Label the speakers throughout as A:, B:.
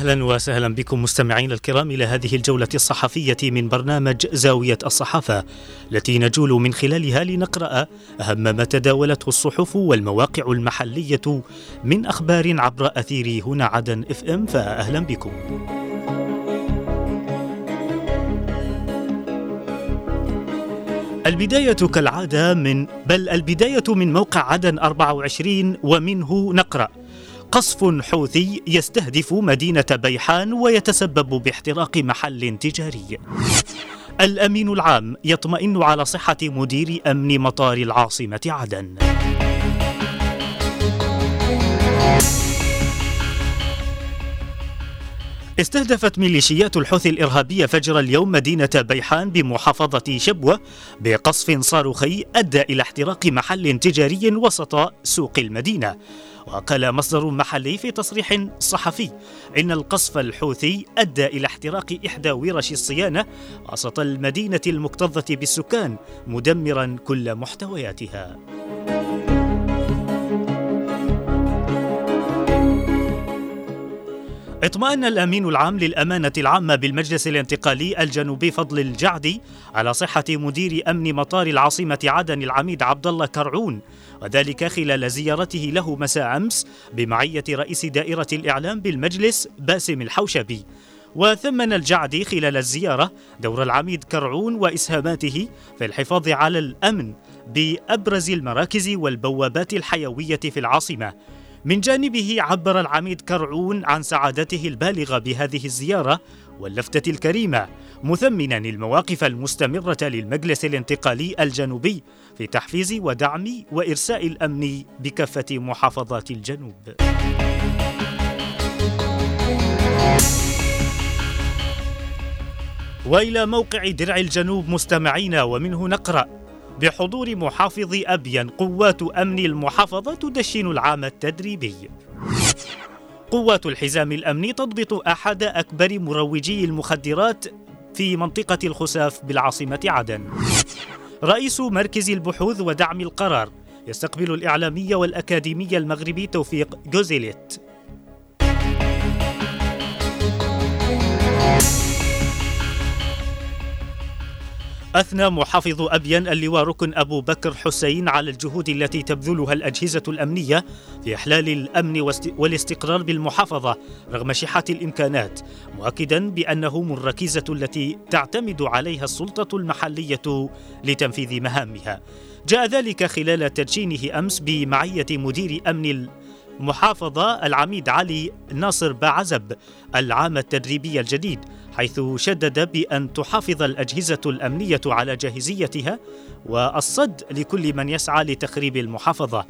A: أهلا وسهلا بكم مستمعينا الكرام إلى هذه الجولة الصحفية من برنامج زاوية الصحافة التي نجول من خلالها لنقرأ أهم ما تداولته الصحف والمواقع المحلية من أخبار عبر أثير هنا عدن إف إم فاهلا بكم. البداية كالعادة من بل البداية من موقع عدن 24 ومنه نقرأ قصف حوثي يستهدف مدينة بيحان ويتسبب باحتراق محل تجاري. الأمين العام يطمئن على صحة مدير أمن مطار العاصمة عدن. استهدفت ميليشيات الحوثي الإرهابية فجر اليوم مدينة بيحان بمحافظة شبوة بقصف صاروخي أدى إلى احتراق محل تجاري وسط سوق المدينة وقال مصدر محلي في تصريح صحفي إن القصف الحوثي أدى إلى احتراق إحدى ورش الصيانة وسط المدينة المكتظة بالسكان مدمرا كل محتوياتها. اطمأن الأمين العام للأمانة العامة بالمجلس الانتقالي الجنوبي فضل الجعدي على صحة مدير أمن مطار العاصمة عدن العميد عبد الله كرعون وذلك خلال زيارته له مساء أمس بمعية رئيس دائرة الإعلام بالمجلس باسم الحوشبي. وثمن الجعدي خلال الزيارة دور العميد كرعون وإسهاماته في الحفاظ على الأمن بأبرز المراكز والبوابات الحيوية في العاصمة. من جانبه عبر العميد كرعون عن سعادته البالغة بهذه الزيارة واللفتة الكريمة مثمنا المواقف المستمرة للمجلس الانتقالي الجنوبي في تحفيز ودعم وإرساء الأمن بكافة محافظات الجنوب. وإلى موقع درع الجنوب مستمعينا ومنه نقرأ بحضور محافظ أبين قوات أمن المحافظة تدشن العام التدريبي. قوات الحزام الأمني تضبط أحد أكبر مروجي المخدرات في منطقة الخساف بالعاصمة عدن. رئيس مركز البحوث ودعم القرار يستقبل الإعلامي والأكاديمي المغربي توفيق جوزيليت. أثنى محافظ أبين اللواء ركن أبو بكر حسين على الجهود التي تبذلها الأجهزة الأمنية في إحلال الأمن والاستقرار بالمحافظة رغم شحة الإمكانات مؤكدا بأنهم الركيزة التي تعتمد عليها السلطة المحلية لتنفيذ مهامها. جاء ذلك خلال تدشينه أمس بمعية مدير أمن المحافظة العميد علي ناصر بعزب العام التدريبي الجديد. حيث شدد بأن تحافظ الأجهزة الأمنية على جاهزيتها والصد لكل من يسعى لتخريب المحافظة.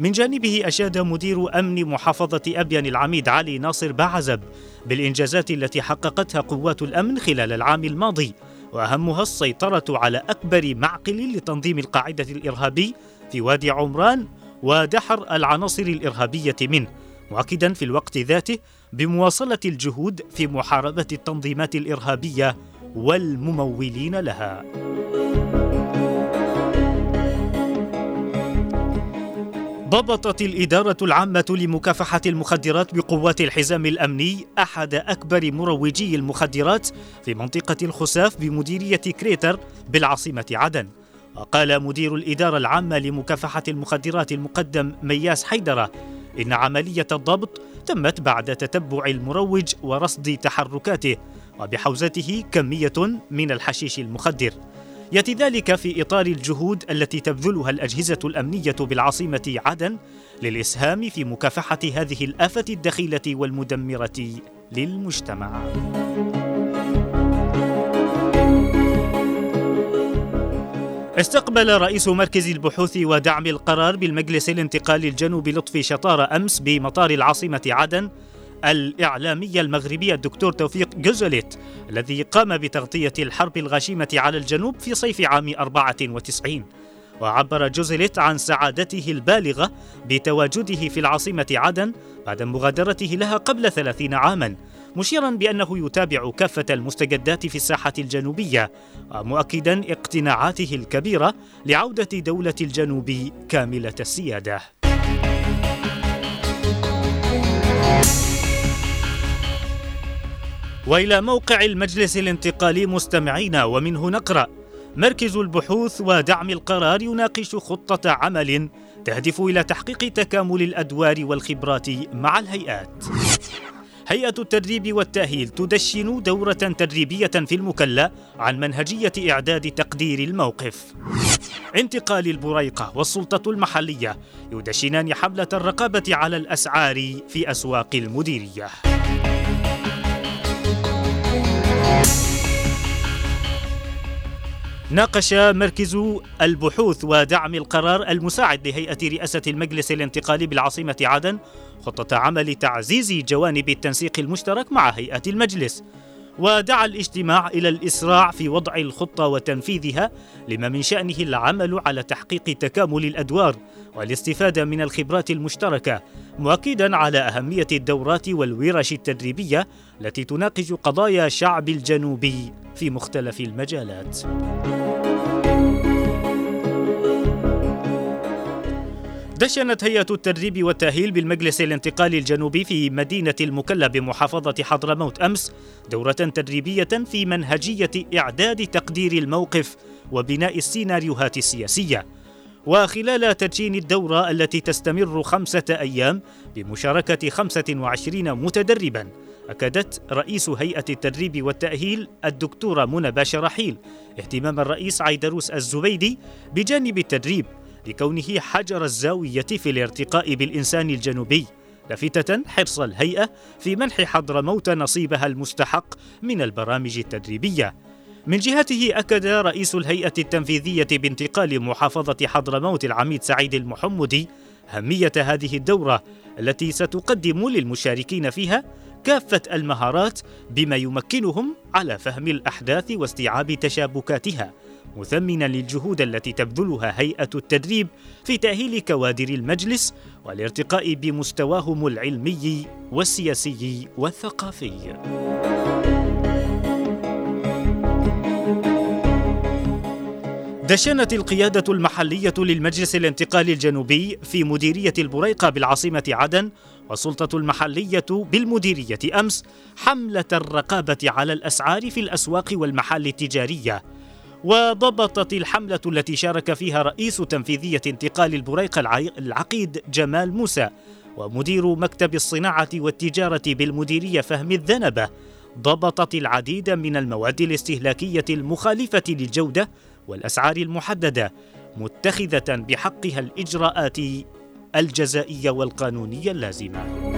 A: من جانبه أشاد مدير أمن محافظة أبين العميد علي ناصر بعزب بالإنجازات التي حققتها قوات الأمن خلال العام الماضي وأهمها السيطرة على أكبر معقل لتنظيم القاعدة الإرهابي في وادي عمران ودحر العناصر الإرهابية منه. مؤكدا في الوقت ذاته بمواصلة الجهود في محاربة التنظيمات الإرهابية والممولين لها. ضبطت الإدارة العامة لمكافحة المخدرات بقوات الحزام الأمني أحد أكبر مروجي المخدرات في منطقة الخساف بمديرية كريتر بالعاصمة عدن. وقال مدير الإدارة العامة لمكافحة المخدرات المقدم مياس حيدرة إن عملية الضبط تمت بعد تتبع المروج ورصد تحركاته وبحوزته كمية من الحشيش المخدر. يأتي ذلك في إطار الجهود التي تبذلها الأجهزة الأمنية بالعاصمة عدن للإسهام في مكافحة هذه الآفة الدخيلة والمدمرة للمجتمع. استقبل رئيس مركز البحوث ودعم القرار بالمجلس الانتقالي الجنوبي لطفي شطارة أمس بمطار العاصمة عدن الإعلامي المغربي الدكتور توفيق جوزوليت الذي قام بتغطية الحرب الغشيمة على الجنوب في صيف عام 94 وعبر جوزيليت عن سعادته البالغة بتواجده في العاصمة عدن بعد مغادرته لها قبل ثلاثين عاماً. مشيرا بأنه يتابع كافة المستجدات في الساحة الجنوبية مؤكدا اقتناعاته الكبيرة لعودة دولة الجنوب كاملة السيادة. وإلى موقع المجلس الانتقالي مستمعينا ومنه نقرأ مركز البحوث ودعم القرار يناقش خطة عمل تهدف إلى تحقيق تكامل الأدوار والخبرات مع الهيئات. هيئة التدريب والتأهيل تدشن دورة تدريبية في المكلا عن منهجية إعداد تقدير الموقف. انتقال البريقة والسلطة المحلية يدشنان حملة الرقابة على الأسعار في أسواق المديرية. ناقش مركز البحوث ودعم القرار المساعد لهيئة رئاسة المجلس الانتقالي بالعاصمة عدن خطة عمل تعزيز جوانب التنسيق المشترك مع هيئة المجلس. ودعا الاجتماع إلى الإسراع في وضع الخطة وتنفيذها لما من شأنه العمل على تحقيق تكامل الأدوار والاستفادة من الخبرات المشتركة مؤكدا على أهمية الدورات والورش التدريبية التي تناقش قضايا شعب الجنوب في مختلف المجالات. دشنت هيئة التدريب والتأهيل بالمجلس الانتقالي الجنوبي في مدينة المكلا بمحافظة حضرموت أمس دورة تدريبية في منهجية إعداد تقدير الموقف وبناء السيناريوهات السياسية. وخلال تدشين الدورة التي تستمر خمسة أيام بمشاركة 25 متدربا أكدت رئيس هيئة التدريب والتأهيل الدكتورة منى باشا رحيل اهتمام الرئيس عيدروس الزبيدي بجانب التدريب. لكونه حجر الزاوية في الارتقاء بالإنسان الجنوبي لافتة حرص الهيئة في منح حضرموت نصيبها المستحق من البرامج التدريبية. من جهته أكد رئيس الهيئة التنفيذية بانتقال محافظة حضرموت العميد سعيد المحمدي أهمية هذه الدورة التي ستقدم للمشاركين فيها كافة المهارات بما يمكنهم على فهم الأحداث واستيعاب تشابكاتها. مثمنا للجهود التي تبذلها هيئة التدريب في تأهيل كوادر المجلس والارتقاء بمستواهم العلمي والسياسي والثقافي. دشنت القيادة المحلية للمجلس الانتقالي الجنوبي في مديرية البريقة بالعاصمة عدن والسلطة المحلية بالمديرية أمس حملة الرقابة على الأسعار في الأسواق والمحال التجارية وضبطت الحملة التي شارك فيها رئيس تنفيذية انتقال البريق العقيد جمال موسى ومدير مكتب الصناعة والتجارة بالمديرية فهم الذنبة ضبطت العديد من المواد الاستهلاكية المخالفة للجودة والأسعار المحددة متخذة بحقها الإجراءات الجزائية والقانونية اللازمة.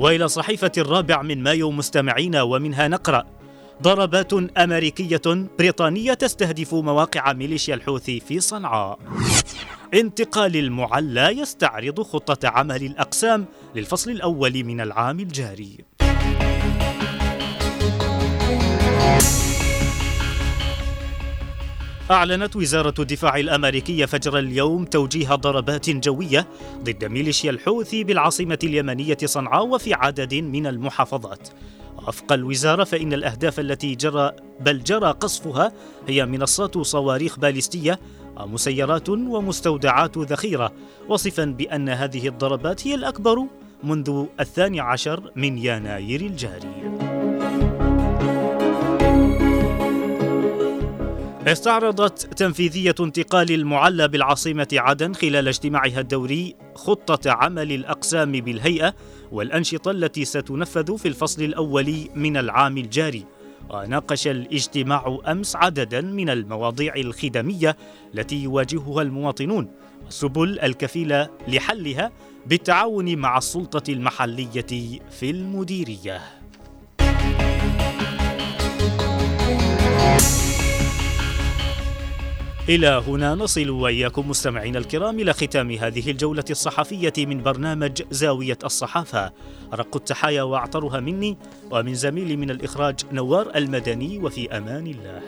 A: وإلى صحيفة الرابع من مايو مستمعينا ومنها نقرأ ضربات أمريكية بريطانية تستهدف مواقع ميليشيا الحوثي في صنعاء. انتقال المعلى يستعرض خطة عمل الأقسام للفصل الأول من العام الجاري. أعلنت وزارة الدفاع الأمريكية فجر اليوم توجيه ضربات جوية ضد ميليشيا الحوثي بالعاصمة اليمنية صنعاء وفي عدد من المحافظات. وفق الوزارة فإن الأهداف التي جرى بل جرى قصفها هي منصات صواريخ باليستية ومسيرات ومستودعات ذخيرة وصفا بأن هذه الضربات هي الأكبر منذ الثاني عشر من يناير الجاري. استعرضت تنفيذية انتقال المعلى بالعاصمة عدن خلال اجتماعها الدوري خطة عمل الأقسام بالهيئة والأنشطة التي ستنفذ في الفصل الأول من العام الجاري. وناقش الاجتماع أمس عددا من المواضيع الخدمية التي يواجهها المواطنون. والسبل الكفيلة لحلها بالتعاون مع السلطة المحلية في المديرية. إلى هنا نصل وإياكم مستمعينا الكرام إلى ختام هذه الجولة الصحفية من برنامج زاوية الصحافة. رق التحايا وأعطرها مني ومن زميلي من الإخراج نوار المدني وفي أمان الله.